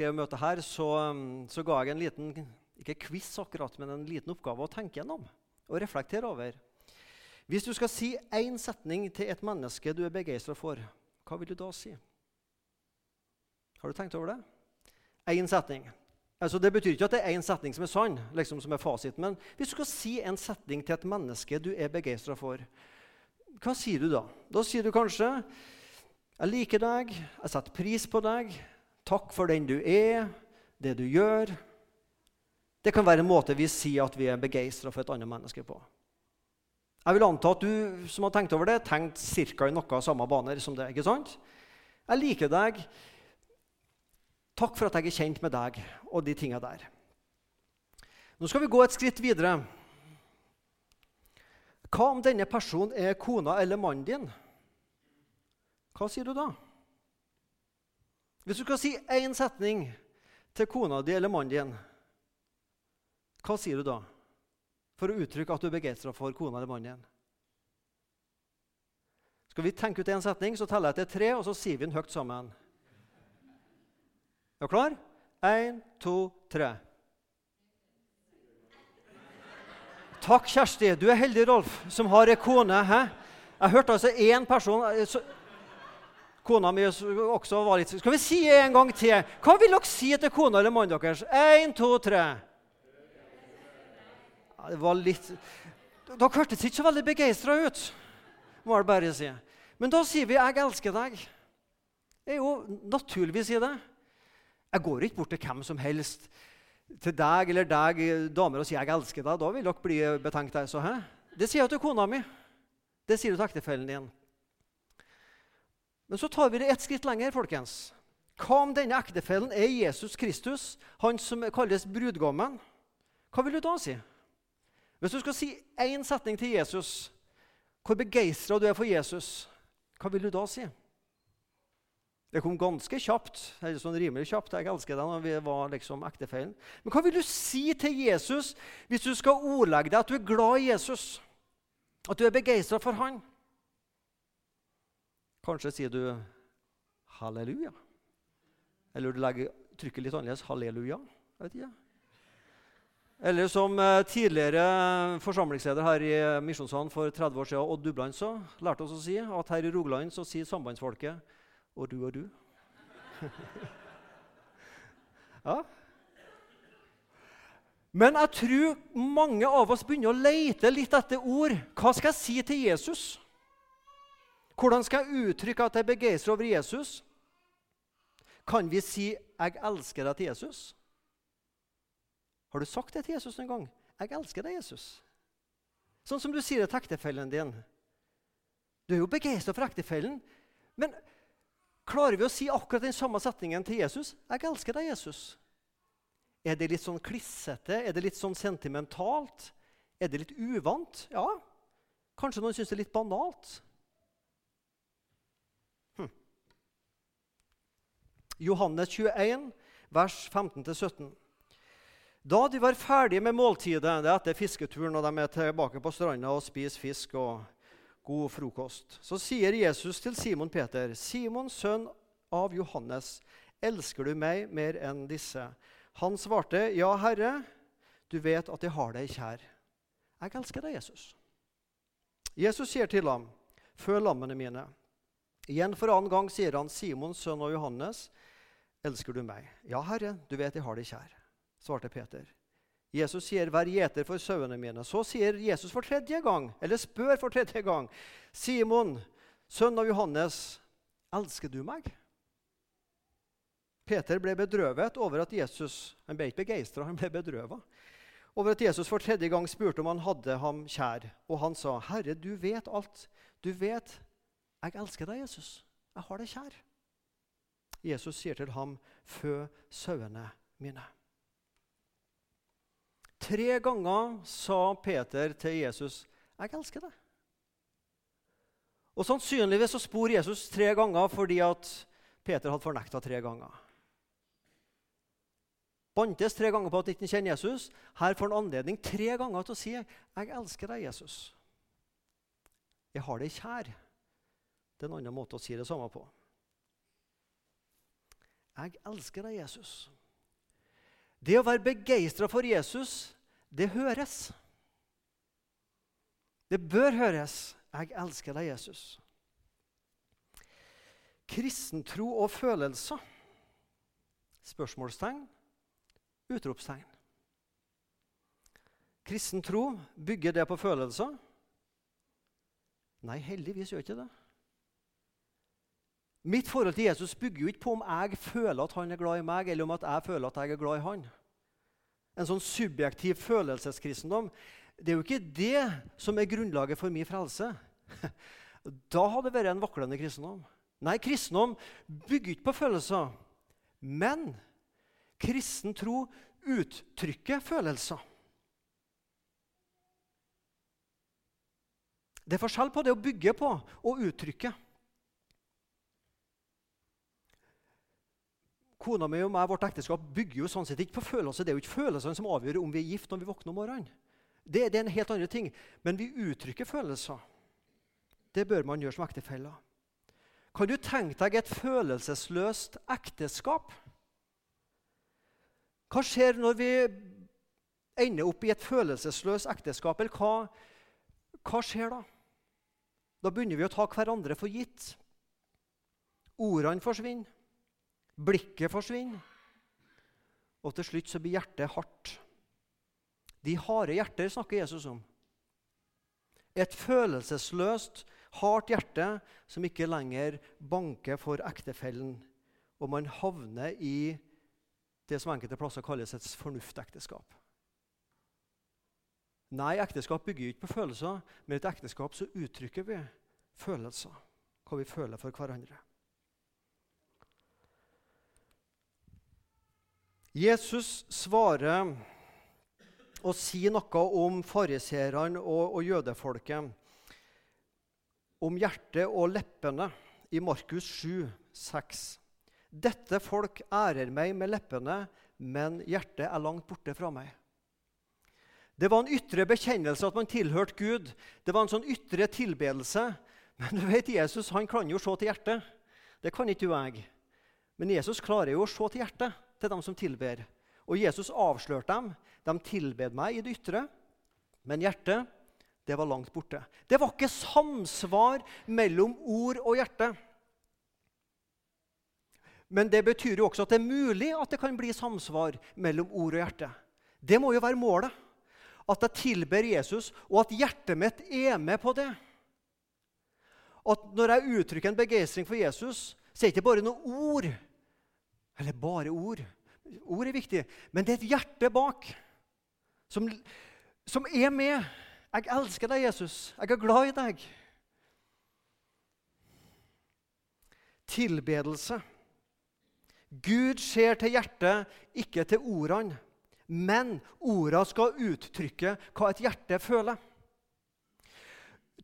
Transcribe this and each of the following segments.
skrev møtet her, så, um, så, ga jeg en liten ikke quiz akkurat, men en liten oppgave å tenke gjennom og reflektere over. Hvis du skal si én setning til et menneske du er begeistra for, hva vil du da si? Har du tenkt over det? Én setning. Altså, det betyr ikke at det er én setning som er sann, liksom som er fasiten. Men hvis du skal si en setning til et menneske du er begeistra for, hva sier du da? Da sier du kanskje 'Jeg liker deg. Jeg setter pris på deg. Takk for den du er, det du gjør.' Det kan være en måte vi sier at vi er begeistra for et annet menneske på. Jeg vil anta at du som har tenkt over det, tenkt ca. i noe samme baner som det. ikke sant? Jeg liker deg. Takk for at jeg er kjent med deg og de tinga der. Nå skal vi gå et skritt videre. Hva om denne personen er kona eller mannen din? Hva sier du da? Hvis du skal si én setning til kona di eller mannen din, hva sier du da? For å uttrykke at du er begeistra for kona eller mannen din. Skal vi tenke ut én setning, så teller jeg til tre, og så sier vi den høyt sammen. Er du klar? Én, to, tre. Takk, Kjersti. Du er heldig, Rolf, som har ei kone. Hæ? Jeg hørte altså én person eh, Kona mi også var litt Skal vi si en gang til? Hva vil dere si til kona eller mannen deres? Én, to, tre. Ja, det var litt Dere hørtes ikke så veldig begeistra ut, må jeg bare si. Men da sier vi 'jeg elsker deg'. Det er jo naturligvis i det. Jeg går ikke bort til hvem som helst, til deg eller deg, damer, og sier 'jeg elsker deg'. Da vil dere bli betenkt. Altså, hæ? Det sier jeg til kona mi. Det sier du til ektefellen din. Men så tar vi det ett skritt lenger. folkens. Hva om denne ektefellen er Jesus Kristus, han som kalles brudgommen? Hva vil du da si? Hvis du skal si én setning til Jesus, hvor begeistra du er for Jesus, hva vil du da si? Det kom ganske kjapt. eller sånn rimelig kjapt. Jeg elsker deg når vi var liksom ektefellen. Men hva vil du si til Jesus hvis du skal ordlegge deg at du er glad i Jesus? At du er begeistra for han? Kanskje sier du halleluja. Eller du legger trykket litt annerledes halleluja. Jeg vet ikke. Eller som eh, tidligere forsamlingsleder her i Misjonssalen for 30 år siden, Odd Dubland, så lærte oss å si at her i Rogaland så sier sambandsfolket 'og du og du'. ja. Men jeg tror mange av oss begynner å lete litt etter ord. Hva skal jeg si til Jesus? Hvordan skal jeg uttrykke at jeg er begeistra over Jesus? Kan vi si 'Jeg elsker deg' til Jesus? Har du sagt det til Jesus en gang? 'Jeg elsker deg, Jesus'. Sånn som du sier det til ektefellen din. Du er jo begeistra for ektefellen, men klarer vi å si akkurat den samme setningen til Jesus? 'Jeg elsker deg, Jesus'. Er det litt sånn klissete? Er det litt sånn sentimentalt? Er det litt uvant? Ja. Kanskje noen syns det er litt banalt. Johannes 21, vers 15-17. Da de var ferdige med måltidet, det er etter fisketuren, og de er tilbake på stranda og spiser fisk og god frokost, så sier Jesus til Simon Peter, 'Simon, sønn av Johannes, elsker du meg mer enn disse?' Han svarte, 'Ja, Herre, du vet at jeg har deg kjær.' Jeg elsker deg, Jesus. Jesus sier til ham, 'Før lammene mine.' Igjen for annen gang sier han, 'Simon, sønn av Johannes, Elsker du meg? Ja, Herre, du vet jeg har deg kjær, svarte Peter. Jesus sier, 'Vær gjeter for sauene mine.' Så sier Jesus for tredje gang, eller spør for tredje gang, 'Simon, sønn av Johannes, elsker du meg?' Peter ble bedrøvet over at Jesus Han ble ikke begeistra, han ble bedrøva. Over at Jesus for tredje gang spurte om han hadde ham kjær. Og han sa, 'Herre, du vet alt. Du vet jeg elsker deg, Jesus. Jeg har deg kjær.' Jesus sier til ham, 'Fø sauene mine'. Tre ganger sa Peter til Jesus, 'Jeg elsker deg'. Og Sannsynligvis så spor Jesus tre ganger fordi at Peter hadde fornekta tre ganger. Bantes tre ganger på at han ikke kjenner Jesus. Her får han anledning tre ganger til å si, 'Jeg elsker deg, Jesus'. Jeg har deg kjær. Det er en annen måte å si det samme på. Jeg elsker deg, Jesus. Det å være begeistra for Jesus, det høres. Det bør høres. Jeg elsker deg, Jesus. Kristentro og følelser. Spørsmålstegn, utropstegn. Kristen tro, bygger det på følelser? Nei, heldigvis gjør ikke det. Mitt forhold til Jesus bygger jo ikke på om jeg føler at han er glad i meg, eller om at jeg føler at jeg er glad i han. En sånn subjektiv følelseskristendom det er jo ikke det som er grunnlaget for min frelse. Da hadde det vært en vaklende kristendom. Nei, kristendom bygger ikke på følelser. Men kristen tro uttrykker følelser. Det er forskjell på det å bygge på og uttrykke. Kona mi og meg, vårt ekteskap bygger jo sånn sett ikke på følelser. Det er jo ikke følelsene som avgjør om vi er gift når vi våkner om morgenen. Det, det, er en helt annen ting. Men vi uttrykker følelser. Det bør man gjøre som ektefeller. Kan du tenke deg et følelsesløst ekteskap? Hva skjer når vi ender opp i et følelsesløst ekteskap? Eller hva, hva skjer da? Da begynner vi å ta hverandre for gitt. Ordene forsvinner. Blikket forsvinner. Og til slutt så blir hjertet hardt. De harde hjerter snakker Jesus om. Et følelsesløst, hardt hjerte som ikke lenger banker for ektefellen. Og man havner i det som enkelte plasser kalles et fornuftekteskap. Nei, ekteskap bygger ikke på følelser, men i et ekteskap så uttrykker vi følelser. Hva vi føler for hverandre. Jesus svarer og sier noe om fariseerne og, og jødefolket. Om hjertet og leppene i Markus 7, 6. Dette folk ærer meg med leppene, men hjertet er langt borte fra meg. Det var en ytre bekjennelse at man tilhørte Gud. Det var en sånn ytre tilbedelse. Men du vet, Jesus han kan jo se til hjertet. Det kan ikke du jeg. Men Jesus klarer jo å se til hjertet til dem som tilber. Og Jesus avslørte dem. De tilbed meg i det ytre, men hjertet det var langt borte. Det var ikke samsvar mellom ord og hjerte. Men det betyr jo også at det er mulig at det kan bli samsvar mellom ord og hjerte. Det må jo være målet. At jeg tilber Jesus, og at hjertet mitt er med på det. At når jeg uttrykker en begeistring for Jesus, så er det ikke bare noen ord. Eller bare ord. Ord er viktig, men det er et hjerte bak som, som er med. Jeg elsker deg, Jesus. Jeg er glad i deg. Tilbedelse. Gud ser til hjertet, ikke til ordene. Men ordene skal uttrykke hva et hjerte føler.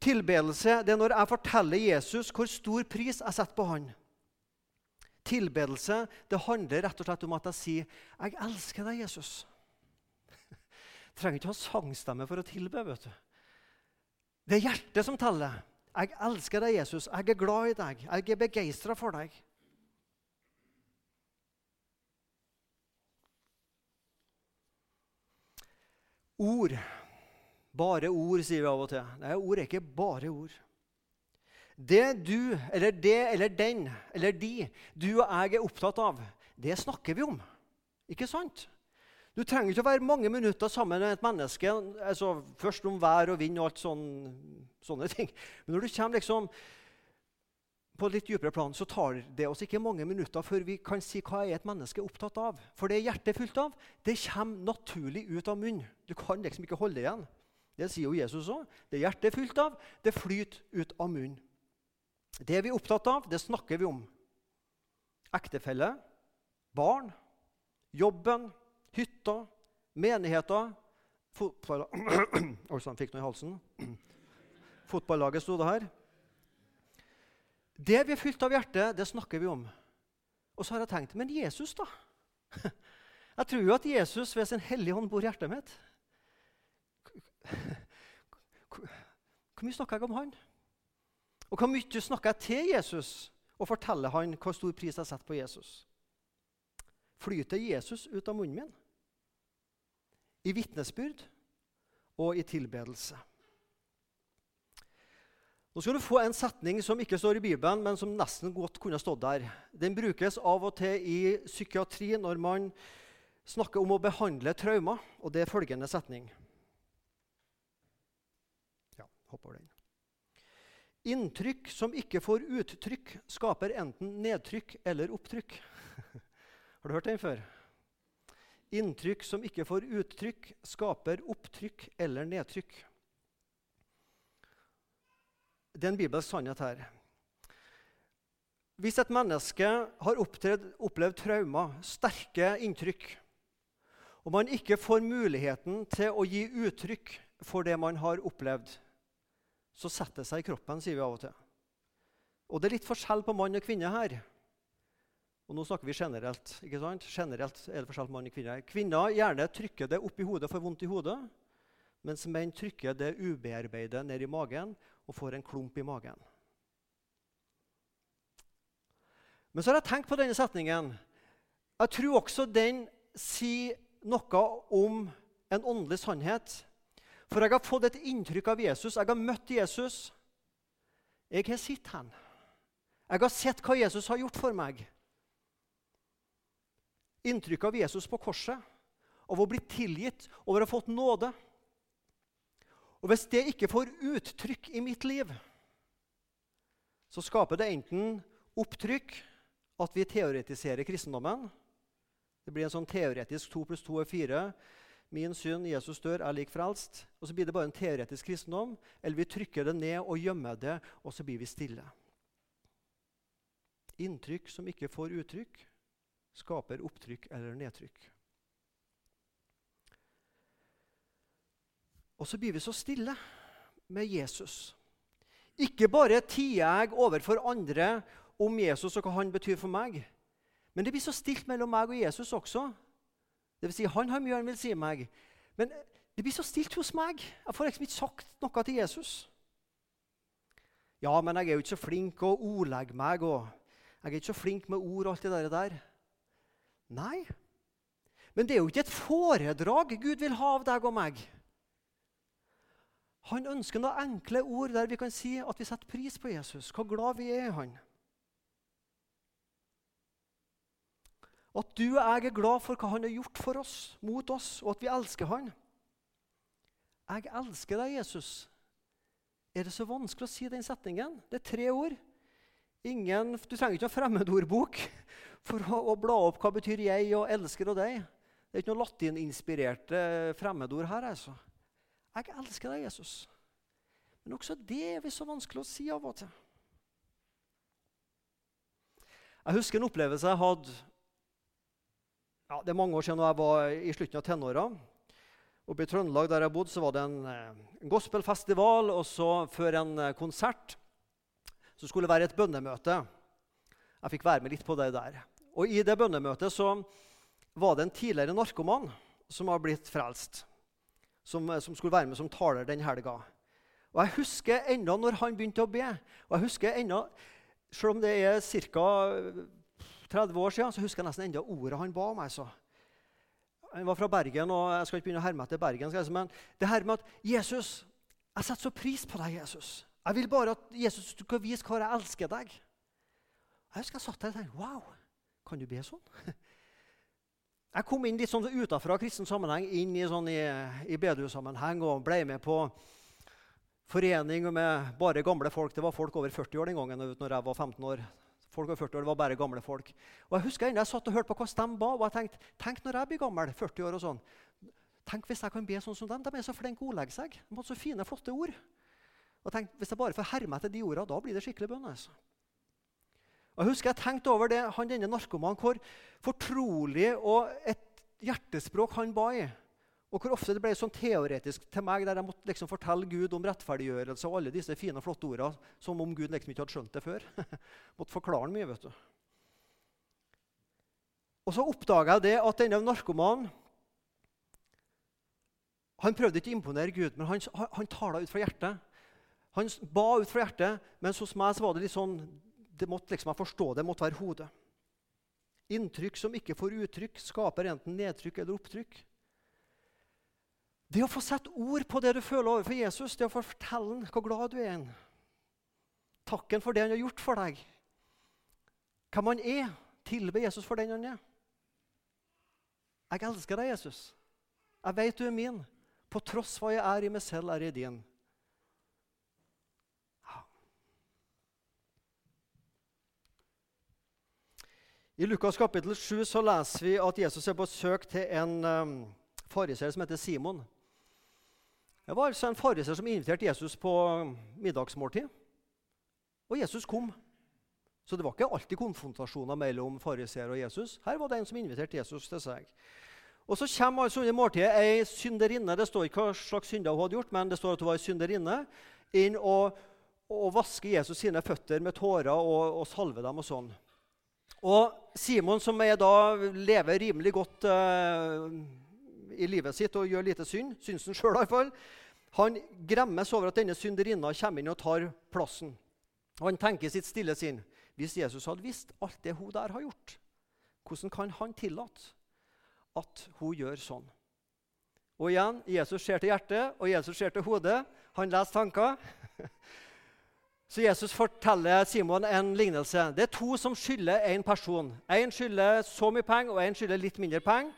Tilbedelse det er når jeg forteller Jesus hvor stor pris jeg setter på han. Tilbedelse det handler rett og slett om at jeg sier 'Jeg elsker deg, Jesus'. Jeg trenger ikke ha sangstemme for å tilbe. vet du. Det er hjertet som teller. 'Jeg elsker deg, Jesus. Jeg er glad i deg. Jeg er begeistra for deg.' Ord. Bare ord, sier vi av og til. Nei, ord er ikke bare ord. Det du eller det eller den eller de du og jeg er opptatt av, det snakker vi om. Ikke sant? Du trenger ikke å være mange minutter sammen med et menneske. altså Først om vær og vind og alt sånn, sånne ting. Men når du kommer liksom på litt dypere plan, så tar det oss ikke mange minutter før vi kan si hva er et menneske opptatt av. For det hjertet er fullt av, det kommer naturlig ut av munnen. Du kan liksom ikke holde det igjen. Det sier jo Jesus òg. Det hjertet er fullt av, det flyter ut av munnen. Det vi er opptatt av, det snakker vi om. Ektefelle, barn, jobben, hytta, menigheter. Fotballaget sto det her. Det vi er fylt av hjertet, det snakker vi om. Og så har jeg tenkt Men Jesus, da? Jeg tror jo at Jesus ved sin hellige hånd bor i hjertet mitt. Hvor mye snakker jeg om han? Og hvor mye snakker jeg til Jesus og forteller han hvor stor pris jeg setter på Jesus? flyter Jesus ut av munnen min. I vitnesbyrd og i tilbedelse. Nå skal du få en setning som ikke står i Bibelen, men som nesten godt kunne stått der. Den brukes av og til i psykiatri når man snakker om å behandle traumer, og det er følgende setning. Ja, hopp over den. Inntrykk som ikke får uttrykk, skaper enten nedtrykk eller opptrykk. Har du hørt den før? Inntrykk som ikke får uttrykk, skaper opptrykk eller nedtrykk. Det er en bibelsk sannhet her. Hvis et menneske har opptredd, opplevd traumer, sterke inntrykk, og man ikke får muligheten til å gi uttrykk for det man har opplevd, så setter det seg i kroppen, sier vi av og til. Og det er litt forskjell på mann og kvinne her. Og nå snakker vi generelt. ikke sant? Generelt er det forskjell på mann og kvinne. Kvinner gjerne trykker det opp i hodet for vondt i hodet, mens menn trykker det ubearbeidet ned i magen og får en klump i magen. Men så har jeg tenkt på denne setningen. Jeg tror også den sier noe om en åndelig sannhet. For jeg har fått et inntrykk av Jesus. Jeg har møtt Jesus. Jeg har sett han. Jeg har sett hva Jesus har gjort for meg. Inntrykket av Jesus på korset, av å bli tilgitt, over å ha fått nåde. Og Hvis det ikke får uttrykk i mitt liv, så skaper det enten opptrykk, at vi teoretiserer kristendommen. Det blir en sånn teoretisk 2 pluss 2 er 4. Min synd, Jesus dør, er lik frelst. Og så blir det bare en teoretisk kristendom. Eller vi trykker det ned og gjemmer det, og så blir vi stille. Inntrykk som ikke får uttrykk, skaper opptrykk eller nedtrykk. Og så blir vi så stille med Jesus. Ikke bare tier jeg overfor andre om Jesus og hva han betyr for meg, men det blir så stilt mellom meg og Jesus også. Det vil si, han har mye han vil si meg, men det blir så stilt hos meg. Jeg får liksom ikke sagt noe til Jesus. Ja, men jeg er jo ikke så flink å ordlegge meg, og jeg er ikke så flink med ord og alt det der. Nei, men det er jo ikke et foredrag Gud vil ha av deg og meg. Han ønsker noen enkle ord der vi kan si at vi setter pris på Jesus, hvor glad vi er i han. At du og jeg er glad for hva han har gjort for oss, mot oss, og at vi elsker han. Jeg elsker deg, Jesus. Er det så vanskelig å si den setningen? Det er tre ord. Ingen, du trenger ikke noen fremmedordbok for å, å, bla opp hva betyr 'jeg' og 'elsker' og 'deg'. Det er ikke noen latininspirerte fremmedord her. altså. 'Jeg elsker deg, Jesus'. Men også det er vi så vanskelig å si av og til. Jeg husker en opplevelse jeg hadde ja, Det er mange år siden jeg var i slutten av tenåra. Oppe i Trøndelag der jeg bodde, så var det en, en gospelfestival. Og så før en eh, konsert så skulle det være et bønnemøte. Jeg fikk være med litt på det der. Og I det bønnemøtet så var det en tidligere narkoman som har blitt frelst som, som, skulle være med som taler den helga. Og Jeg husker ennå når han begynte å be. Og jeg husker enda, Selv om det er ca. 30 år siden, så husker jeg nesten enda ordet han ba om. Altså. Han var fra Bergen, og jeg skal ikke begynne å herme etter Bergen. Si, men det her med at Jesus, jeg setter så pris på deg, Jesus. Jeg vil bare at Jesus du kan vise hva jeg elsker deg. Jeg husker jeg satt der og tenkte Wow, kan du be sånn? Jeg kom inn litt sånn utafra kristen sammenheng, inn i, sånn i, i bedehussammenheng og ble med på forening med bare gamle folk. Det var folk over 40 år den gangen når jeg var 15 år. Folk over 40 år, Det var bare gamle folk. Og Jeg husker jeg satt og hørte på hva de ba, og jeg tenkte tenk når jeg blir gammel, 40 år og sånn. Tenk hvis jeg kan be sånn som dem. De er så flinke å ordlegge seg. De har så fine, flotte ord. Og tenk, Hvis jeg bare får herme etter de ordene, da blir det skikkelig bønn. Altså. Og Jeg husker jeg tenkte over det, han denne narkomanen, hvor fortrolig og et hjertespråk han ba i. Og hvor ofte det ble sånn teoretisk til meg, der jeg måtte liksom fortelle Gud om rettferdiggjørelse og alle disse fine, flotte ordene, som om Gud liksom ikke hadde skjønt det før. måtte forklare mye, vet du. Og så oppdaga jeg det at denne narkomanen han prøvde ikke å imponere Gud, men han, han, han tala ut fra hjertet. Han ba ut fra hjertet, men hos meg så var det litt sånn det måtte liksom jeg forstå det måtte være hodet. Inntrykk som ikke får uttrykk, skaper enten nedtrykk eller opptrykk. Det å få sette ord på det du føler overfor Jesus, det å få fortelle ham hvor glad du er, takken for det han har gjort for deg, hvem han er, tilbe Jesus for den han er. Jeg elsker deg, Jesus. Jeg vet du er min. På tross hva jeg er i meg selv, er jeg din. I Lukas kapittel 7 så leser vi at Jesus er på søk til en um, fariseer som heter Simon. Det var altså en fariser som inviterte Jesus på middagsmåltid. Og Jesus kom. Så det var ikke alltid konfrontasjoner mellom fariseer og Jesus. Her var det en som inviterte Jesus til seg. Og Så kommer altså under måltidet ei synderinne. Det står ikke hva slags synder hun hadde gjort, men det står at hun var ei synderinne. inn og, og vasker Jesus sine føtter med tårer og, og salver dem og sånn. Og Simon, som da lever rimelig godt uh, i livet sitt og gjør lite synd, syns han sjøl iallfall, han gremmes over at denne synderinna kommer inn og tar plassen. Og Han tenker sitt stille sinn hvis Jesus hadde visst alt det hun der har gjort, hvordan kan han tillate at hun gjør sånn? Og igjen, Jesus ser til hjertet, og Jesus ser til hodet. Han leser tanker. Så Jesus forteller Simon en lignelse. Det er to som skylder én person. Én skylder så mye penger, og én skylder litt mindre penger.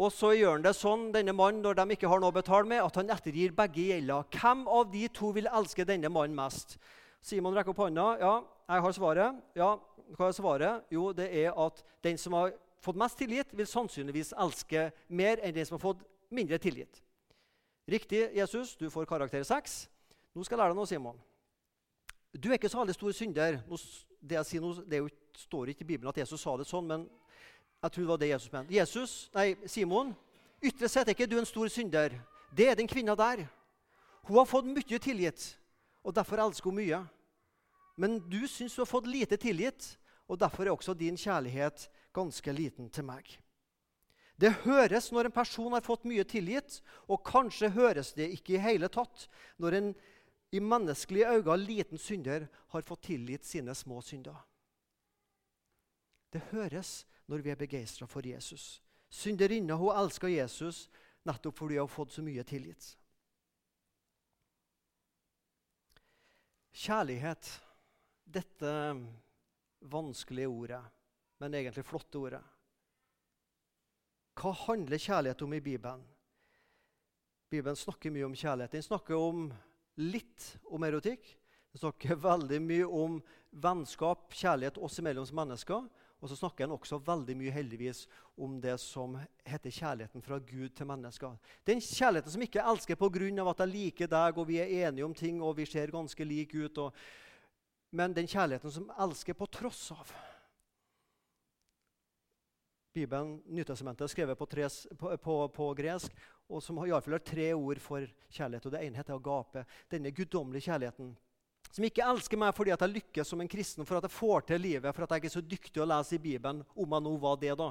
Og så gjør han det sånn, denne mannen, når de ikke har noe å betale med, at han ettergir begge gjelda. Hvem av de to vil elske denne mannen mest? Simon rekker opp hånda. Ja, jeg har svaret. Ja, hva er svaret? Jo, det er at den som har fått mest tillit, vil sannsynligvis elske mer enn den som har fått mindre tillit. Riktig, Jesus. Du får karakter 6. Nå skal jeg lære deg noe, Simon. Du er ikke så veldig stor synder. Det jeg sier nå, det står ikke i Bibelen at Jesus sa det sånn, men jeg tror det var det Jesus mente. Jesus, nei, Simon, ytre sett er ikke du en stor synder. Det er den kvinna der. Hun har fått mye tilgitt, og derfor elsker hun mye. Men du syns du har fått lite tilgitt, og derfor er også din kjærlighet ganske liten til meg. Det høres når en person har fått mye tilgitt, og kanskje høres det ikke i hele tatt når en i menneskelige øyne liten synder har fått tilgitt sine små synder. Det høres når vi er begeistra for Jesus. Synderinna hun elsker Jesus nettopp fordi hun har fått så mye tilgitt. Kjærlighet, dette vanskelige ordet, men egentlig flotte ordet. Hva handler kjærlighet om i Bibelen? Bibelen snakker mye om kjærlighet. Den snakker om litt om erotikk. Den snakker veldig mye om vennskap, kjærlighet oss imellom som mennesker. Og så snakker han også veldig mye heldigvis om det som heter kjærligheten fra Gud til mennesker. Den kjærligheten som ikke elsker pga. at jeg liker deg, og vi er enige om ting og vi ser ganske like ut. Og, men den kjærligheten som elsker på tross av. Bibelen, Nytestamentet, er skrevet på, tres, på, på, på gresk og som iallfall har tre ord for kjærlighet. og Det ene heter agape. Denne guddommelige kjærligheten. Som ikke elsker meg fordi at jeg lykkes som en kristen, for at jeg får til livet, for at jeg er så dyktig å lese i Bibelen, om jeg nå var det, da,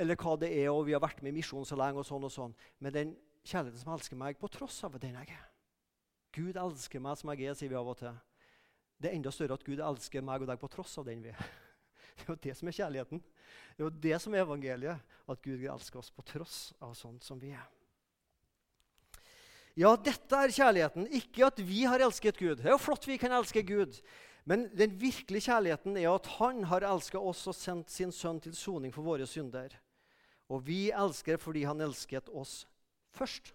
eller hva det er, og vi har vært med i misjon så lenge, og sånn og sånn. Men den kjærligheten som elsker meg på tross av den jeg er. Gud elsker meg som jeg er, sier vi av og til. Det er enda større at Gud elsker meg og deg på tross av den vi er. Det er jo det som er kjærligheten. Det er jo det som er evangeliet. At Gud elsker oss på tross av sånn som vi er. Ja, dette er kjærligheten. Ikke at vi har elsket Gud. Det er jo flott vi kan elske Gud. Men den virkelige kjærligheten er at han har elsket oss og sendt sin sønn til soning for våre synder. Og vi elsker fordi han elsket oss først.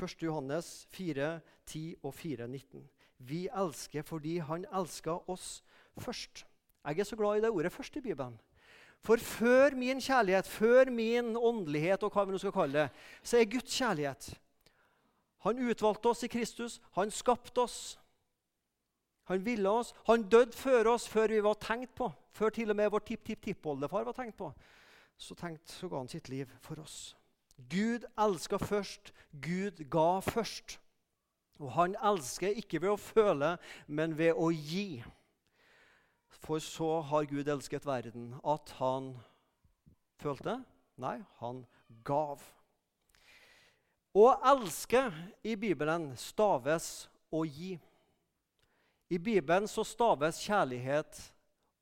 1. Johannes 4, 10 og 4, 19. Vi elsker fordi han elska oss først. Jeg er så glad i det ordet 'først' i Bibelen. For før min kjærlighet, før min åndelighet, og hva vi nå skal kalle det, så er Guds kjærlighet han utvalgte oss i Kristus. Han skapte oss. Han ville oss. Han døde før oss, før vi var tenkt på. Før til og med vår tipp-tipp-tippoldefar var tenkt på. Så tenkte så ga han sitt liv for oss. Gud elska først. Gud ga først. Og han elsker ikke ved å føle, men ved å gi. For så har Gud elsket verden at han følte? Nei, han gav. Å elske i Bibelen staves å gi. I Bibelen så staves kjærlighet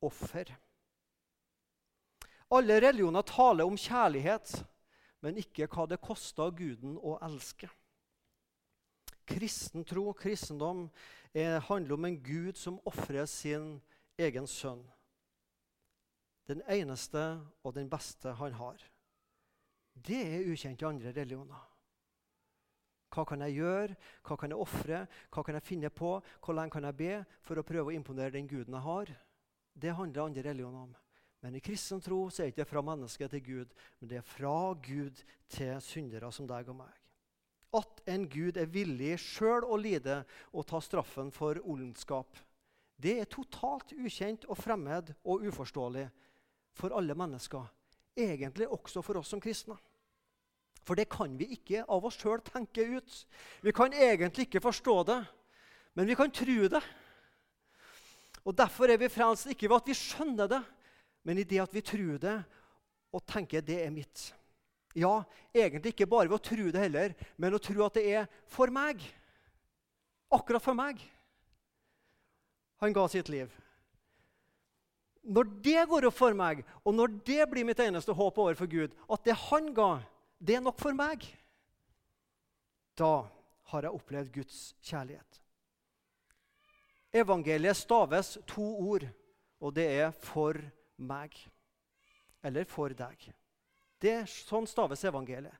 offer. Alle religioner taler om kjærlighet, men ikke hva det koster guden å elske. Kristen tro, kristendom, er, handler om en gud som ofrer sin egen sønn. Den eneste og den beste han har. Det er ukjent i andre religioner. Hva kan jeg gjøre, hva kan jeg ofre, hva kan jeg finne på, hvor lenge kan jeg be for å prøve å imponere den guden jeg har? Det handler andre religioner om. Men i kristen tro så er det ikke fra mennesket til Gud, men det er fra Gud til syndere som deg og meg. At en Gud er villig sjøl å lide og ta straffen for ondskap, det er totalt ukjent og fremmed og uforståelig for alle mennesker. Egentlig også for oss som kristne. For det kan vi ikke av oss sjøl tenke ut. Vi kan egentlig ikke forstå det, men vi kan tro det. Og Derfor er vi frelst ikke ved at vi skjønner det, men i det at vi tror det og tenker det er mitt. Ja, egentlig ikke bare ved å tro det heller, men å tro at det er for meg. Akkurat for meg. Han ga sitt liv. Når det går opp for meg, og når det blir mitt eneste håp overfor Gud, at det han ga, det er nok for meg, da har jeg opplevd Guds kjærlighet. Evangeliet staves to ord, og det er 'for meg' eller 'for deg'. Det, er sånn staves evangeliet.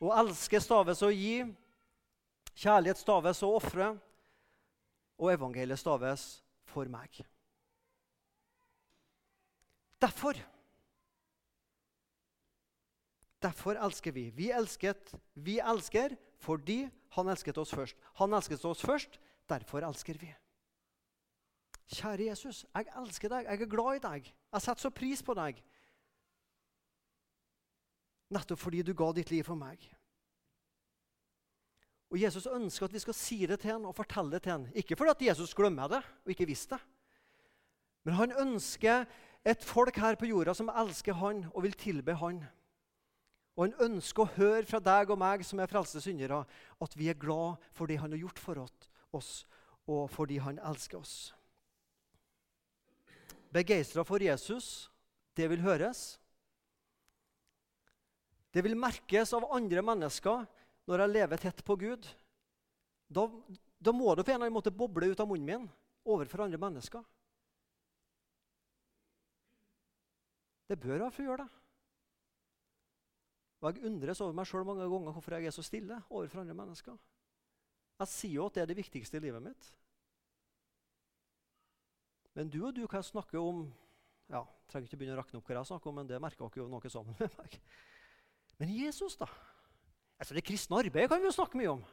Å elske staves å gi. Kjærlighet staves å ofre. Og evangeliet staves for meg. Derfor Derfor elsker vi. Vi, elsket, vi elsker fordi han elsket oss først. Han elsket oss først, derfor elsker vi. Kjære Jesus, jeg elsker deg. Jeg er glad i deg. Jeg setter så pris på deg. Nettopp fordi du ga ditt liv for meg. Og Jesus ønsker at vi skal si det til ham og fortelle det til ham. Ikke fordi at Jesus glemmer det og ikke visste det. Men han ønsker et folk her på jorda som elsker han og vil tilbe han. Og han ønsker å høre fra deg og meg som er frelste syndere, at vi er glad for det han har gjort for oss, og fordi han elsker oss. Begeistra for Jesus, det vil høres. Det vil merkes av andre mennesker når jeg lever tett på Gud. Da, da må det på en eller annen måte boble ut av munnen min overfor andre mennesker. Det bør iallfall gjøre det. Og Jeg undres over meg sjøl mange ganger hvorfor jeg er så stille overfor andre mennesker. Jeg sier jo at det er det viktigste i livet mitt. Men du og du kan snakke om ja, trenger ikke begynne å rakne opp hva jeg snakker om, men det merker dere jo noe sammen med meg. Men Jesus, da? Altså Det kristne arbeidet kan vi jo snakke mye om.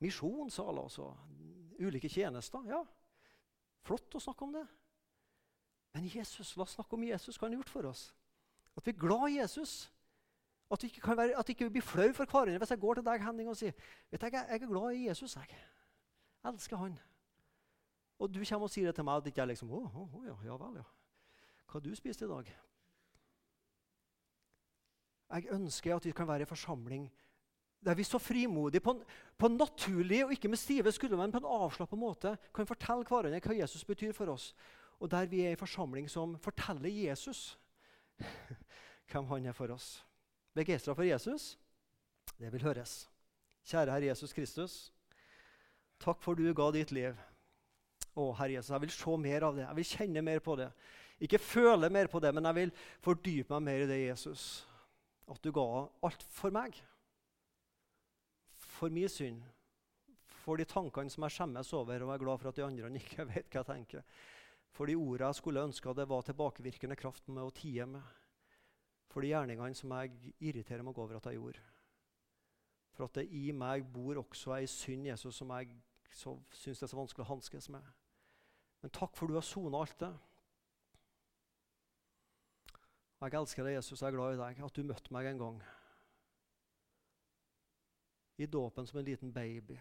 Misjonssaler og ulike tjenester. Ja, flott å snakke om det. Men Jesus, la oss snakke om Jesus, hva han har gjort for oss. At vi er glad i Jesus. At vi ikke, være, at vi ikke blir flau for hverandre hvis jeg går til deg Henning, og sier vet jeg, jeg er glad i Jesus. Jeg. jeg elsker han. Og du kommer og sier det til meg, at ikke jeg liksom å, å, å, ja, ja vel, ja. Hva du spiste i dag? Jeg ønsker at vi kan være i forsamling der vi så frimodig, på en, naturlig og ikke med stive skuldre, men på en avslappet måte kan fortelle hverandre hva Jesus betyr for oss. Og der vi er en forsamling som forteller Jesus hvem han er for oss. Begeistra for Jesus? Det vil høres. Kjære Herre Jesus Kristus. Takk for du ga ditt liv. Å, Herre Jesus, jeg vil se mer av det. Jeg vil kjenne mer på det. Ikke føle mer på det, men jeg vil fordype meg mer i det, Jesus at du ga alt for meg. For min synd. For de tankene som jeg skjemmes over, og er glad for at de andre ikke vet hva jeg tenker. For de ordene jeg skulle ønske det var tilbakevirkende kraft med å tie med. For de gjerningene som jeg irriterer meg over at jeg gjorde. For at det i meg bor også ei synd, Jesus, som jeg syns er så vanskelig å hanskes med. Men takk for du har sona alt det. Jeg elsker deg, Jesus. Jeg er glad i deg. At du møtte meg en gang. I dåpen som en liten baby.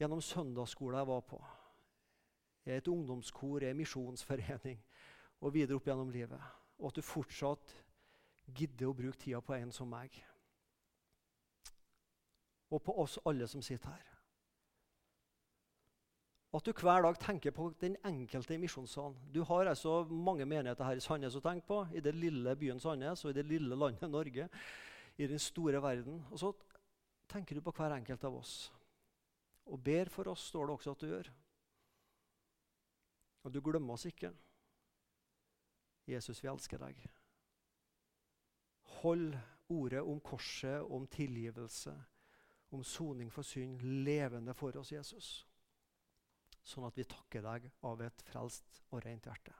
Gjennom søndagsskolen jeg var på. I et ungdomskor, i en misjonsforening og videre opp gjennom livet. Og at du fortsatt gidder å bruke tida på en som meg. Og på oss alle som sitter her. At du hver dag tenker på den enkelte i Misjonssalen. Du har altså mange menigheter her i Sandnes å tenke på, i det lille byen Sandnes og i det lille landet Norge, i den store verden. Og så tenker du på hver enkelt av oss. Og ber for oss, står det også at du gjør. Og du glemmer oss ikke. Jesus, vi elsker deg. Hold ordet om korset, om tilgivelse, om soning for synd levende for oss, Jesus sånn at vi takker deg av et frelst og rent hjerte.